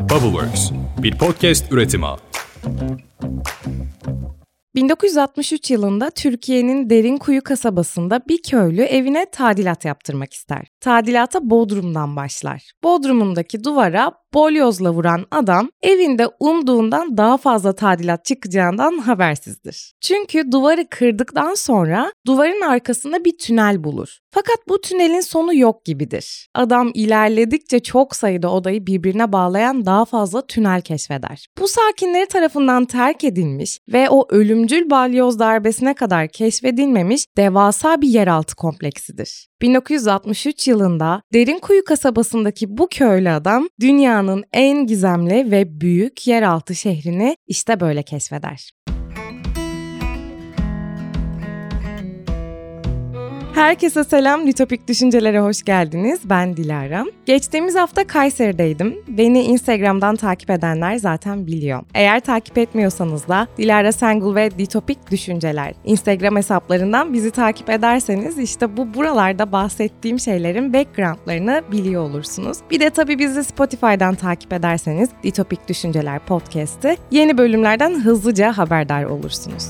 Bubbleworks, bir podcast üretimi. 1963 yılında Türkiye'nin Derinkuyu kasabasında bir köylü evine tadilat yaptırmak ister. Tadilata Bodrum'dan başlar. Bodrum'undaki duvara bolyozla vuran adam evinde umduğundan daha fazla tadilat çıkacağından habersizdir. Çünkü duvarı kırdıktan sonra duvarın arkasında bir tünel bulur. Fakat bu tünelin sonu yok gibidir. Adam ilerledikçe çok sayıda odayı birbirine bağlayan daha fazla tünel keşfeder. Bu sakinleri tarafından terk edilmiş ve o ölümcül balyoz darbesine kadar keşfedilmemiş devasa bir yeraltı kompleksidir. 1963 yılında Derinkuyu kasabasındaki bu köylü adam dünyanın en gizemli ve büyük yeraltı şehrini işte böyle keşfeder. Herkese selam, Litopik Düşüncelere hoş geldiniz. Ben Dilara. Geçtiğimiz hafta Kayseri'deydim. Beni Instagram'dan takip edenler zaten biliyor. Eğer takip etmiyorsanız da Dilara Sengul ve Ditopik Düşünceler Instagram hesaplarından bizi takip ederseniz işte bu buralarda bahsettiğim şeylerin backgroundlarını biliyor olursunuz. Bir de tabii bizi Spotify'dan takip ederseniz Ditopik Düşünceler podcast'i yeni bölümlerden hızlıca haberdar olursunuz.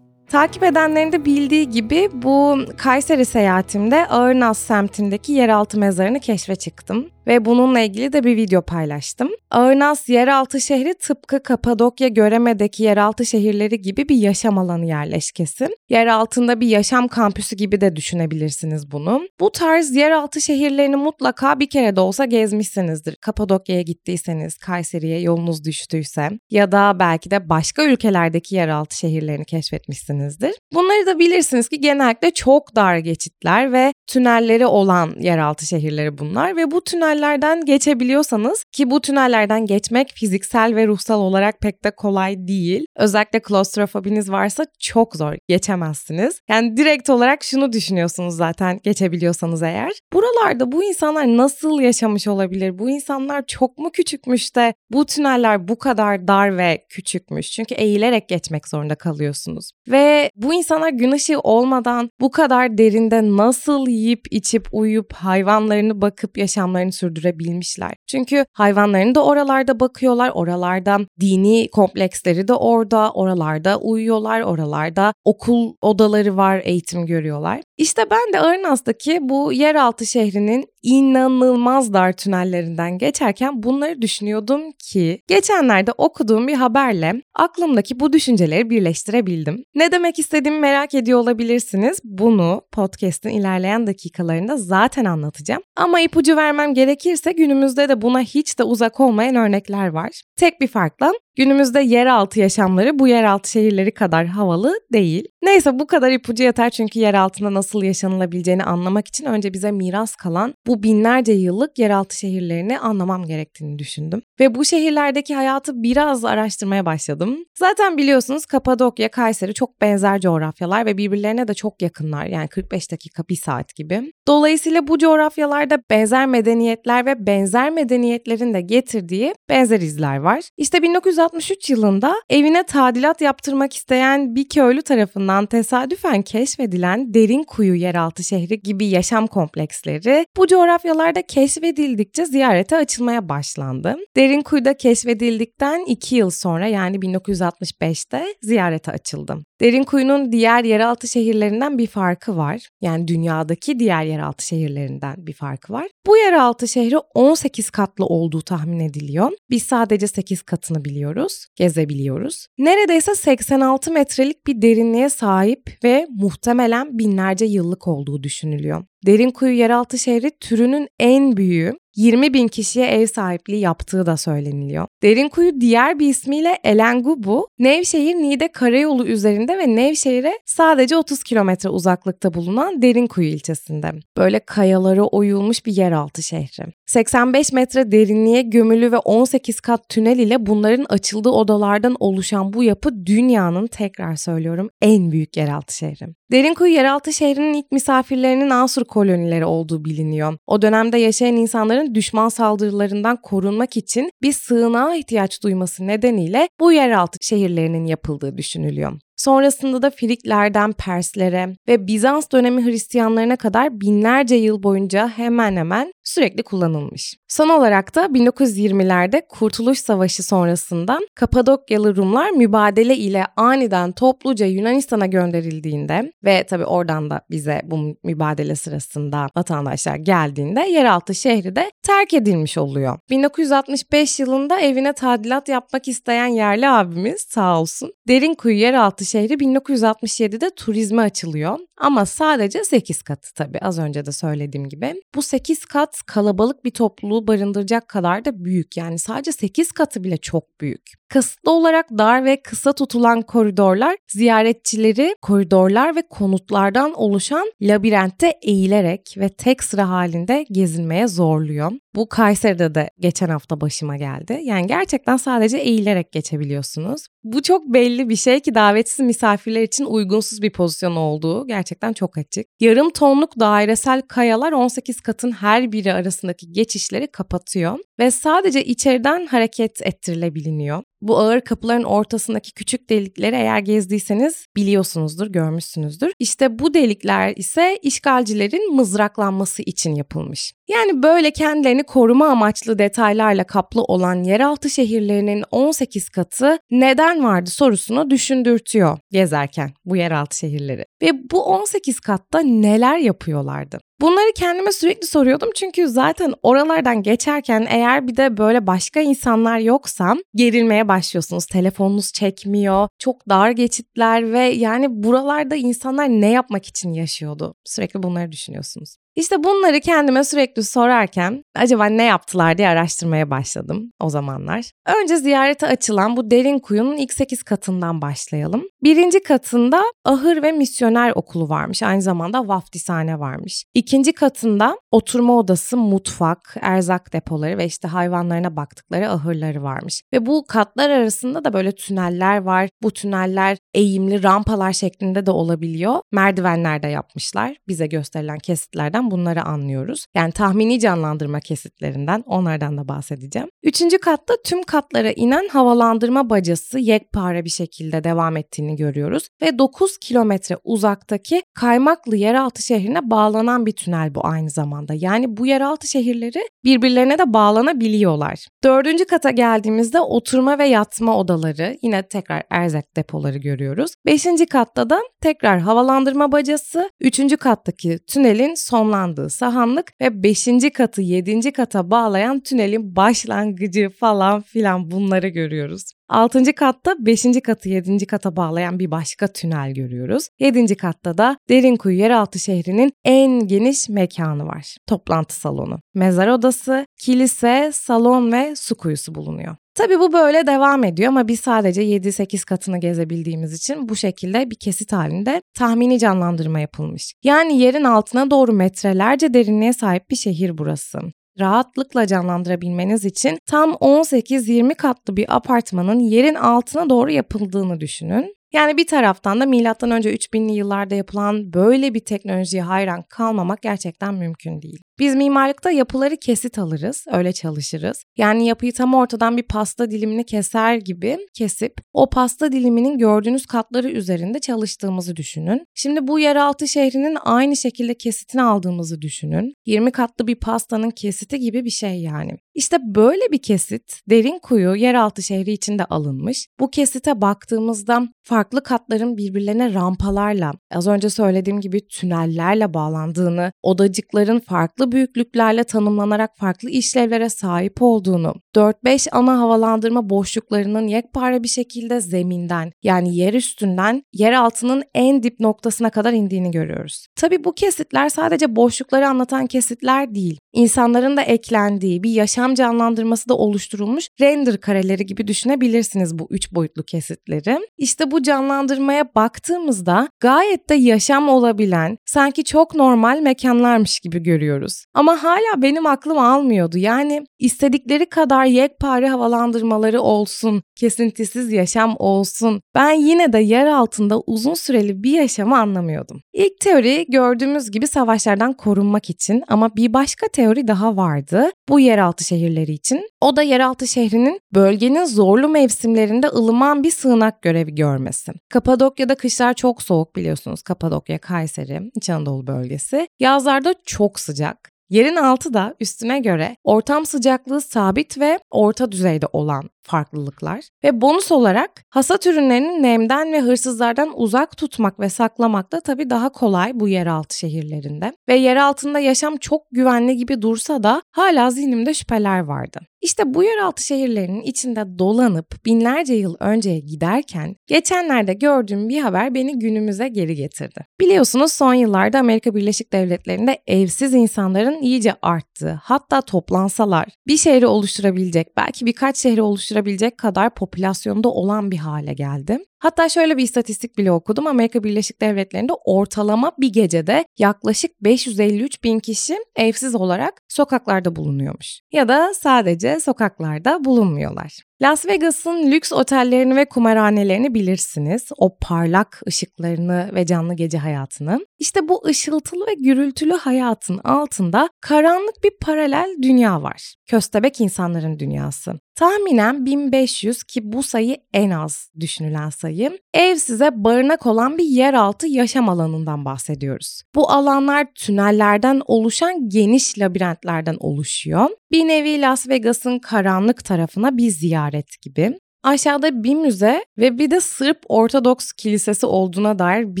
Takip edenlerin de bildiği gibi bu Kayseri seyahatimde Ağırnaz semtindeki yeraltı mezarını keşfe çıktım ve bununla ilgili de bir video paylaştım. Ağırnaz yeraltı şehri tıpkı Kapadokya Göreme'deki yeraltı şehirleri gibi bir yaşam alanı yerleşkesi. Yer altında bir yaşam kampüsü gibi de düşünebilirsiniz bunu. Bu tarz yeraltı şehirlerini mutlaka bir kere de olsa gezmişsinizdir. Kapadokya'ya gittiyseniz, Kayseri'ye yolunuz düştüyse ya da belki de başka ülkelerdeki yeraltı şehirlerini keşfetmişsinizdir. Bunları da bilirsiniz ki genellikle çok dar geçitler ve tünelleri olan yeraltı şehirleri bunlar ve bu tünellerden geçebiliyorsanız ki bu tünellerden geçmek fiziksel ve ruhsal olarak pek de kolay değil. Özellikle klostrofobiniz varsa çok zor geçemezsiniz. Yani direkt olarak şunu düşünüyorsunuz zaten geçebiliyorsanız eğer. Buralarda bu insanlar nasıl yaşamış olabilir? Bu insanlar çok mu küçükmüş de bu tüneller bu kadar dar ve küçükmüş? Çünkü eğilerek geçmek zorunda kalıyorsunuz. Ve bu insanlar gün ışığı olmadan bu kadar derinde nasıl yiyip içip uyuyup hayvanlarını bakıp yaşamlarını sürdürebilmişler. Çünkü hayvanlarını da oralarda bakıyorlar, oralarda dini kompleksleri de orada, oralarda uyuyorlar, oralarda okul odaları var, eğitim görüyorlar. İşte ben de Arnas'taki bu yeraltı şehrinin inanılmaz dar tünellerinden geçerken bunları düşünüyordum ki geçenlerde okuduğum bir haberle aklımdaki bu düşünceleri birleştirebildim. Ne demek istediğimi merak ediyor olabilirsiniz. Bunu podcast'in ilerleyen dakikalarında zaten anlatacağım. Ama ipucu vermem gerekirse günümüzde de buna hiç de uzak olmayan örnekler var. Tek bir farkla Günümüzde yeraltı yaşamları bu yeraltı şehirleri kadar havalı değil. Neyse bu kadar ipucu yeter çünkü yer altında nasıl yaşanılabileceğini anlamak için önce bize miras kalan bu binlerce yıllık yeraltı şehirlerini anlamam gerektiğini düşündüm. Ve bu şehirlerdeki hayatı biraz araştırmaya başladım. Zaten biliyorsunuz Kapadokya, Kayseri çok benzer coğrafyalar ve birbirlerine de çok yakınlar. Yani 45 dakika, 1 saat gibi. Dolayısıyla bu coğrafyalarda benzer medeniyetler ve benzer medeniyetlerin de getirdiği benzer izler var. İşte 1963 yılında evine tadilat yaptırmak isteyen bir köylü tarafından tesadüfen keşfedilen derin kuyu yeraltı şehri gibi yaşam kompleksleri bu coğrafyalarda keşfedildikçe ziyarete açılmaya başlandı. Derin kuyuda keşfedildikten 2 yıl sonra yani 1965'te ziyarete açıldı. Derin kuyunun diğer yeraltı şehirlerinden bir farkı var. Yani dünyadaki diğer yeraltı şehirlerinden bir farkı var. Bu yeraltı şehri 18 katlı olduğu tahmin ediliyor. Biz sadece 8 katını biliyoruz, gezebiliyoruz. Neredeyse 86 metrelik bir derinliğe sahip ve muhtemelen binlerce yıllık olduğu düşünülüyor. Derinkuyu yeraltı şehri türünün en büyüğü 20 bin kişiye ev sahipliği yaptığı da söyleniliyor. Derinkuyu diğer bir ismiyle Elengubu, Nevşehir Niğde Karayolu üzerinde ve Nevşehir'e sadece 30 kilometre uzaklıkta bulunan Derinkuyu ilçesinde. Böyle kayalara oyulmuş bir yeraltı şehri. 85 metre derinliğe gömülü ve 18 kat tünel ile bunların açıldığı odalardan oluşan bu yapı dünyanın tekrar söylüyorum en büyük yeraltı şehri. Derinkuyu yeraltı şehrinin ilk misafirlerinin Asur kolonileri olduğu biliniyor. O dönemde yaşayan insanların düşman saldırılarından korunmak için bir sığınağa ihtiyaç duyması nedeniyle bu yeraltı şehirlerinin yapıldığı düşünülüyor. Sonrasında da Friklerden Perslere ve Bizans dönemi Hristiyanlarına kadar binlerce yıl boyunca hemen hemen sürekli kullanılmış. Son olarak da 1920'lerde Kurtuluş Savaşı sonrasında Kapadokyalı Rumlar mübadele ile aniden topluca Yunanistan'a gönderildiğinde ve tabi oradan da bize bu mübadele sırasında vatandaşlar geldiğinde yeraltı şehri de terk edilmiş oluyor. 1965 yılında evine tadilat yapmak isteyen yerli abimiz sağ olsun Derinkuyu yeraltı şehri 1967'de turizme açılıyor ama sadece 8 katı tabii az önce de söylediğim gibi. Bu 8 kat kalabalık bir topluluğu barındıracak kadar da büyük yani sadece 8 katı bile çok büyük. Kasıtlı olarak dar ve kısa tutulan koridorlar ziyaretçileri koridorlar ve konutlardan oluşan labirentte eğilerek ve tek sıra halinde gezinmeye zorluyor. Bu Kayseri'de de geçen hafta başıma geldi. Yani gerçekten sadece eğilerek geçebiliyorsunuz. Bu çok belli bir şey ki davetsiz misafirler için uygunsuz bir pozisyon olduğu gerçekten çok açık. Yarım tonluk dairesel kayalar 18 katın her biri arasındaki geçişleri kapatıyor ve sadece içeriden hareket ettirilebiliniyor. Bu ağır kapıların ortasındaki küçük delikleri eğer gezdiyseniz biliyorsunuzdur, görmüşsünüzdür. İşte bu delikler ise işgalcilerin mızraklanması için yapılmış. Yani böyle kendilerini koruma amaçlı detaylarla kaplı olan yeraltı şehirlerinin 18 katı neden vardı sorusunu düşündürtüyor gezerken bu yeraltı şehirleri. Ve bu 18 katta neler yapıyorlardı? Bunları kendime sürekli soruyordum çünkü zaten oralardan geçerken eğer bir de böyle başka insanlar yoksa gerilmeye başlıyorsunuz. Telefonunuz çekmiyor, çok dar geçitler ve yani buralarda insanlar ne yapmak için yaşıyordu? Sürekli bunları düşünüyorsunuz. İşte bunları kendime sürekli sorarken acaba ne yaptılar diye araştırmaya başladım o zamanlar. Önce ziyarete açılan bu derin kuyunun ilk 8 katından başlayalım. Birinci katında ahır ve misyoner okulu varmış. Aynı zamanda vaftishane varmış. İkinci katında oturma odası, mutfak, erzak depoları ve işte hayvanlarına baktıkları ahırları varmış. Ve bu katlar arasında da böyle tüneller var. Bu tüneller eğimli rampalar şeklinde de olabiliyor. Merdivenler de yapmışlar. Bize gösterilen kesitlerden bunları anlıyoruz. Yani tahmini canlandırma kesitlerinden onlardan da bahsedeceğim. Üçüncü katta tüm katlara inen havalandırma bacası yekpare bir şekilde devam ettiğini görüyoruz. Ve 9 kilometre uzaktaki Kaymaklı yeraltı şehrine bağlanan bir tünel bu aynı zamanda. Yani bu yeraltı şehirleri birbirlerine de bağlanabiliyorlar. Dördüncü kata geldiğimizde oturma ve yatma odaları yine tekrar erzak depoları görüyoruz. Beşinci katta da tekrar havalandırma bacası, üçüncü kattaki tünelin sonlandırılması sonlandığı sahanlık ve 5. katı 7. kata bağlayan tünelin başlangıcı falan filan bunları görüyoruz. 6. katta 5. katı 7. kata bağlayan bir başka tünel görüyoruz. 7. katta da Derinkuyu yeraltı şehrinin en geniş mekanı var. Toplantı salonu, mezar odası, kilise, salon ve su kuyusu bulunuyor. Tabi bu böyle devam ediyor ama biz sadece 7-8 katını gezebildiğimiz için bu şekilde bir kesit halinde tahmini canlandırma yapılmış. Yani yerin altına doğru metrelerce derinliğe sahip bir şehir burası rahatlıkla canlandırabilmeniz için tam 18-20 katlı bir apartmanın yerin altına doğru yapıldığını düşünün. Yani bir taraftan da milattan önce 3000'li yıllarda yapılan böyle bir teknolojiye hayran kalmamak gerçekten mümkün değil. Biz mimarlıkta yapıları kesit alırız, öyle çalışırız. Yani yapıyı tam ortadan bir pasta dilimini keser gibi kesip o pasta diliminin gördüğünüz katları üzerinde çalıştığımızı düşünün. Şimdi bu yeraltı şehrinin aynı şekilde kesitini aldığımızı düşünün. 20 katlı bir pastanın kesiti gibi bir şey yani. İşte böyle bir kesit derin kuyu yeraltı şehri içinde alınmış. Bu kesite baktığımızda farklı katların birbirlerine rampalarla, az önce söylediğim gibi tünellerle bağlandığını, odacıkların farklı büyüklüklerle tanımlanarak farklı işlevlere sahip olduğunu, 4-5 ana havalandırma boşluklarının yekpare bir şekilde zeminden yani yer üstünden yer altının en dip noktasına kadar indiğini görüyoruz. Tabi bu kesitler sadece boşlukları anlatan kesitler değil. İnsanların da eklendiği bir yaşam canlandırması da oluşturulmuş render kareleri gibi düşünebilirsiniz bu üç boyutlu kesitleri. İşte bu canlandırmaya baktığımızda gayet de yaşam olabilen sanki çok normal mekanlarmış gibi görüyoruz. Ama hala benim aklım almıyordu. Yani istedikleri kadar kadar yekpare havalandırmaları olsun, kesintisiz yaşam olsun. Ben yine de yer altında uzun süreli bir yaşamı anlamıyordum. İlk teori gördüğümüz gibi savaşlardan korunmak için ama bir başka teori daha vardı. Bu yeraltı şehirleri için. O da yeraltı şehrinin bölgenin zorlu mevsimlerinde ılıman bir sığınak görevi görmesi. Kapadokya'da kışlar çok soğuk biliyorsunuz. Kapadokya, Kayseri, İç Anadolu bölgesi. Yazlarda çok sıcak. Yerin altı da üstüne göre ortam sıcaklığı sabit ve orta düzeyde olan farklılıklar ve bonus olarak hasat ürünlerini nemden ve hırsızlardan uzak tutmak ve saklamak da tabii daha kolay bu yeraltı şehirlerinde. Ve yer altında yaşam çok güvenli gibi dursa da hala zihnimde şüpheler vardı. İşte bu yeraltı şehirlerinin içinde dolanıp binlerce yıl önceye giderken geçenlerde gördüğüm bir haber beni günümüze geri getirdi. Biliyorsunuz son yıllarda Amerika Birleşik Devletleri'nde evsiz insanların iyice arttığı, hatta toplansalar bir şehri oluşturabilecek, belki birkaç şehri oluşturabilecek kadar popülasyonda olan bir hale geldi. Hatta şöyle bir istatistik bile okudum. Amerika Birleşik Devletleri'nde ortalama bir gecede yaklaşık 553 bin kişi evsiz olarak sokaklarda bulunuyormuş. Ya da sadece sokaklarda bulunmuyorlar. Las Vegas'ın lüks otellerini ve kumarhanelerini bilirsiniz. O parlak ışıklarını ve canlı gece hayatını. İşte bu ışıltılı ve gürültülü hayatın altında karanlık bir paralel dünya var. Köstebek insanların dünyası. Tahminen 1500 ki bu sayı en az düşünülen sayı. Ev size barınak olan bir yeraltı yaşam alanından bahsediyoruz. Bu alanlar tünellerden oluşan geniş labirentlerden oluşuyor. Bir nevi Las Vegas'ın karanlık tarafına bir ziyaret gibi. Aşağıda bir müze ve bir de Sırp Ortodoks Kilisesi olduğuna dair bir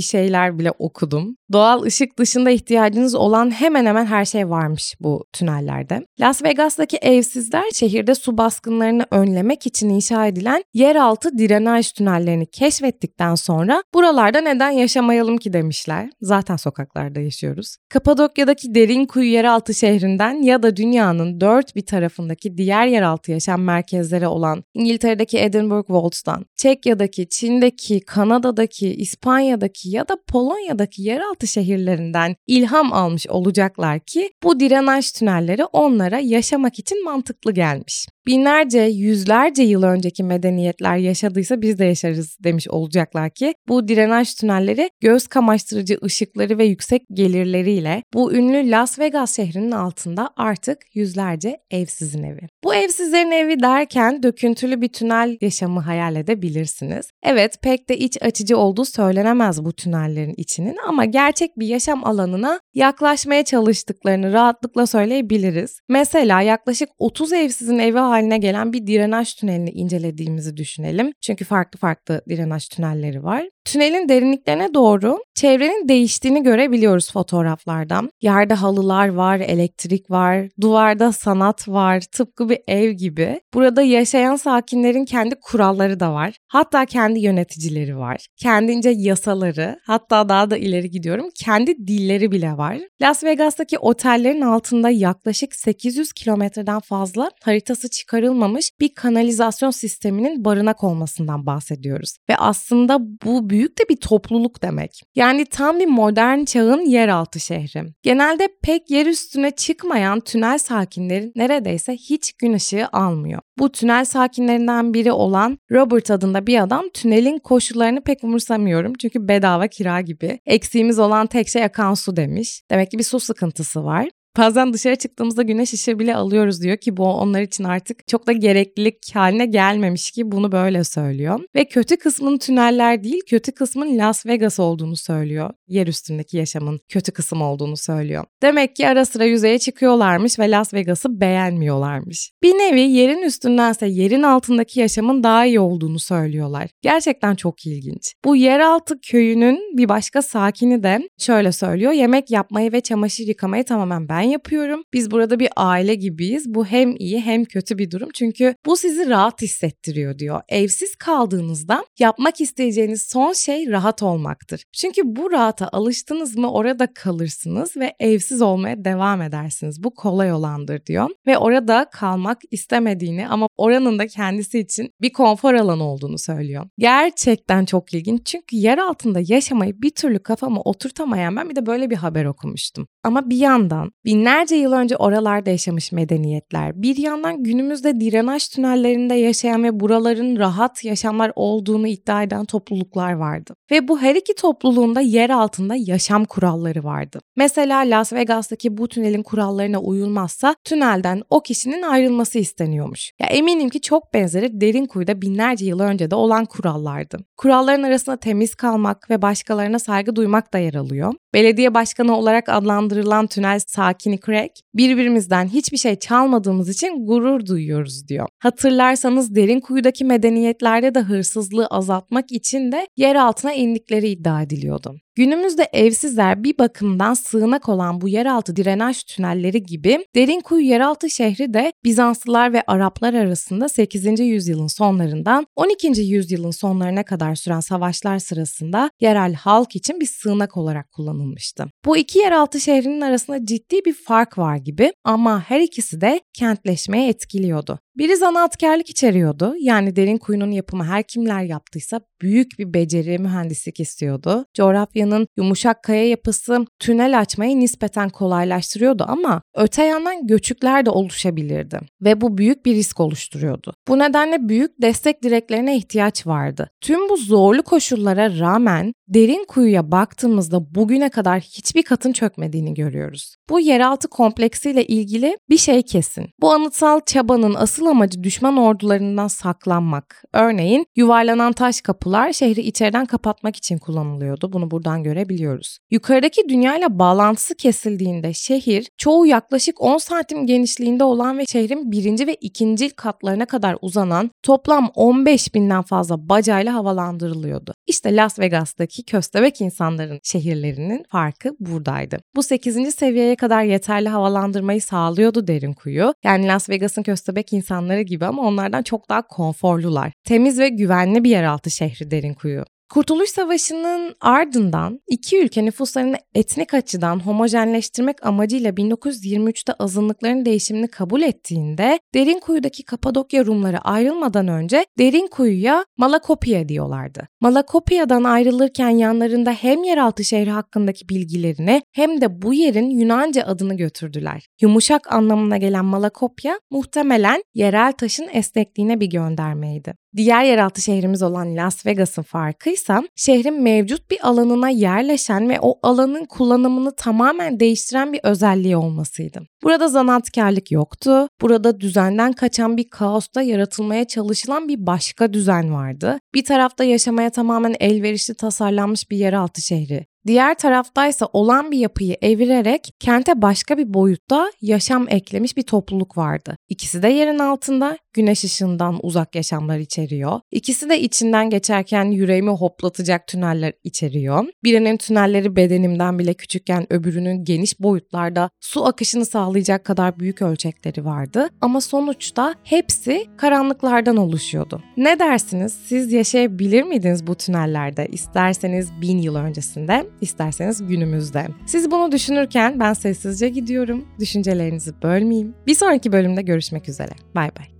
şeyler bile okudum. Doğal ışık dışında ihtiyacınız olan hemen hemen her şey varmış bu tünellerde. Las Vegas'taki evsizler şehirde su baskınlarını önlemek için inşa edilen yeraltı drenaj tünellerini keşfettikten sonra buralarda neden yaşamayalım ki demişler. Zaten sokaklarda yaşıyoruz. Kapadokya'daki derin kuyu yeraltı şehrinden ya da dünyanın dört bir tarafındaki diğer yeraltı yaşam merkezleri olan İngiltere'deki Edinburgh Vaults'tan, Çekya'daki, Çin'deki, Kanada'daki, İspanya'daki ya da Polonya'daki yeraltı şehirlerinden ilham almış olacaklar ki bu drenaj tünelleri onlara yaşamak için mantıklı gelmiş binlerce, yüzlerce yıl önceki medeniyetler yaşadıysa biz de yaşarız demiş olacaklar ki bu drenaj tünelleri göz kamaştırıcı ışıkları ve yüksek gelirleriyle bu ünlü Las Vegas şehrinin altında artık yüzlerce evsizin evi. Bu evsizlerin evi derken döküntülü bir tünel yaşamı hayal edebilirsiniz. Evet pek de iç açıcı olduğu söylenemez bu tünellerin içinin ama gerçek bir yaşam alanına yaklaşmaya çalıştıklarını rahatlıkla söyleyebiliriz. Mesela yaklaşık 30 evsizin evi haline gelen bir drenaj tünelini incelediğimizi düşünelim. Çünkü farklı farklı drenaj tünelleri var. Tünelin derinliklerine doğru çevrenin değiştiğini görebiliyoruz fotoğraflardan. Yerde halılar var, elektrik var, duvarda sanat var, tıpkı bir ev gibi. Burada yaşayan sakinlerin kendi kuralları da var. Hatta kendi yöneticileri var. Kendince yasaları, hatta daha da ileri gidiyorum, kendi dilleri bile var. Las Vegas'taki otellerin altında yaklaşık 800 kilometreden fazla haritası çıkarılmamış bir kanalizasyon sisteminin barınak olmasından bahsediyoruz. Ve aslında bu büyük de bir topluluk demek. Yani tam bir modern çağın yeraltı şehri. Genelde pek yer üstüne çıkmayan tünel sakinleri neredeyse hiç gün ışığı almıyor. Bu tünel sakinlerinden biri olan Robert adında bir adam tünelin koşullarını pek umursamıyorum çünkü bedava kira gibi. Eksiğimiz olan tek şey akan su demiş. Demek ki bir su sıkıntısı var. Bazen dışarı çıktığımızda güneş ışığı bile alıyoruz diyor ki bu onlar için artık çok da gereklilik haline gelmemiş ki bunu böyle söylüyor. Ve kötü kısmın tüneller değil kötü kısmın Las Vegas olduğunu söylüyor. Yer üstündeki yaşamın kötü kısım olduğunu söylüyor. Demek ki ara sıra yüzeye çıkıyorlarmış ve Las Vegas'ı beğenmiyorlarmış. Bir nevi yerin üstündense yerin altındaki yaşamın daha iyi olduğunu söylüyorlar. Gerçekten çok ilginç. Bu yeraltı köyünün bir başka sakini de şöyle söylüyor. Yemek yapmayı ve çamaşır yıkamayı tamamen ben ben yapıyorum. Biz burada bir aile gibiyiz. Bu hem iyi hem kötü bir durum. Çünkü bu sizi rahat hissettiriyor diyor. Evsiz kaldığınızda yapmak isteyeceğiniz son şey rahat olmaktır. Çünkü bu rahata alıştınız mı orada kalırsınız ve evsiz olmaya devam edersiniz. Bu kolay olandır diyor. Ve orada kalmak istemediğini ama oranın da kendisi için bir konfor alanı olduğunu söylüyor. Gerçekten çok ilginç çünkü yer altında yaşamayı bir türlü kafama oturtamayan ben bir de böyle bir haber okumuştum. Ama bir yandan Binlerce yıl önce oralarda yaşamış medeniyetler bir yandan günümüzde direnaj tünellerinde yaşayan ve buraların rahat yaşamlar olduğunu iddia eden topluluklar vardı. Ve bu her iki topluluğunda yer altında yaşam kuralları vardı. Mesela Las Vegas'taki bu tünelin kurallarına uyulmazsa tünelden o kişinin ayrılması isteniyormuş. Ya eminim ki çok benzeri derin kuyuda binlerce yıl önce de olan kurallardı. Kuralların arasında temiz kalmak ve başkalarına saygı duymak da yer alıyor. Belediye başkanı olarak adlandırılan tünel sakini Craig, birbirimizden hiçbir şey çalmadığımız için gurur duyuyoruz diyor. Hatırlarsanız derin kuyudaki medeniyetlerde de hırsızlığı azaltmak için de yer altına indikleri iddia ediliyordu. Günümüzde evsizler bir bakımdan sığınak olan bu yeraltı direnaj tünelleri gibi Derinkuyu yeraltı şehri de Bizanslılar ve Araplar arasında 8. yüzyılın sonlarından 12. yüzyılın sonlarına kadar süren savaşlar sırasında yerel halk için bir sığınak olarak kullanılmıştı. Bu iki yeraltı şehrinin arasında ciddi bir fark var gibi ama her ikisi de kentleşmeye etkiliyordu. Biri zanaatkarlık içeriyordu. Yani derin kuyunun yapımı her kimler yaptıysa büyük bir beceri, mühendislik istiyordu. Coğrafyanın yumuşak kaya yapısı tünel açmayı nispeten kolaylaştırıyordu ama öte yandan göçükler de oluşabilirdi ve bu büyük bir risk oluşturuyordu. Bu nedenle büyük destek direklerine ihtiyaç vardı. Tüm bu zorlu koşullara rağmen derin kuyuya baktığımızda bugüne kadar hiçbir katın çökmediğini görüyoruz. Bu yeraltı kompleksiyle ilgili bir şey kesin. Bu anıtsal çabanın asıl amacı düşman ordularından saklanmak. Örneğin yuvarlanan taş kapılar şehri içeriden kapatmak için kullanılıyordu. Bunu buradan görebiliyoruz. Yukarıdaki dünyayla bağlantısı kesildiğinde şehir çoğu yaklaşık 10 santim genişliğinde olan ve şehrin birinci ve ikinci katlarına kadar uzanan toplam 15 binden fazla bacayla havalandırılıyordu. İşte Las Vegas'taki köstebek insanların şehirlerinin farkı buradaydı. Bu 8. seviyeye kadar yeterli havalandırmayı sağlıyordu derin kuyu. Yani Las Vegas'ın köstebek insanları gibi ama onlardan çok daha konforlular. Temiz ve güvenli bir yeraltı şehri derin kuyu. Kurtuluş Savaşı'nın ardından iki ülke nüfuslarını etnik açıdan homojenleştirmek amacıyla 1923'te azınlıkların değişimini kabul ettiğinde Derinkuyu'daki Kapadokya Rumları ayrılmadan önce Derinkuyu'ya Malakopya diyorlardı. Malakopya'dan ayrılırken yanlarında hem yeraltı şehri hakkındaki bilgilerini hem de bu yerin Yunanca adını götürdüler. Yumuşak anlamına gelen Malakopya muhtemelen yerel taşın esnekliğine bir göndermeydi. Diğer yeraltı şehrimiz olan Las Vegas'ın farkıysa şehrin mevcut bir alanına yerleşen ve o alanın kullanımını tamamen değiştiren bir özelliği olmasıydı. Burada zanaatkarlık yoktu. Burada düzenden kaçan bir kaosta yaratılmaya çalışılan bir başka düzen vardı. Bir tarafta yaşamaya tamamen elverişli tasarlanmış bir yeraltı şehri. Diğer taraftaysa olan bir yapıyı evirerek kente başka bir boyutta yaşam eklemiş bir topluluk vardı. İkisi de yerin altında güneş ışığından uzak yaşamlar içeriyor. İkisi de içinden geçerken yüreğimi hoplatacak tüneller içeriyor. Birinin tünelleri bedenimden bile küçükken öbürünün geniş boyutlarda su akışını sağlayacak kadar büyük ölçekleri vardı. Ama sonuçta hepsi karanlıklardan oluşuyordu. Ne dersiniz? Siz yaşayabilir miydiniz bu tünellerde? İsterseniz bin yıl öncesinde, isterseniz günümüzde. Siz bunu düşünürken ben sessizce gidiyorum. Düşüncelerinizi bölmeyeyim. Bir sonraki bölümde görüşmek üzere. Bay bay.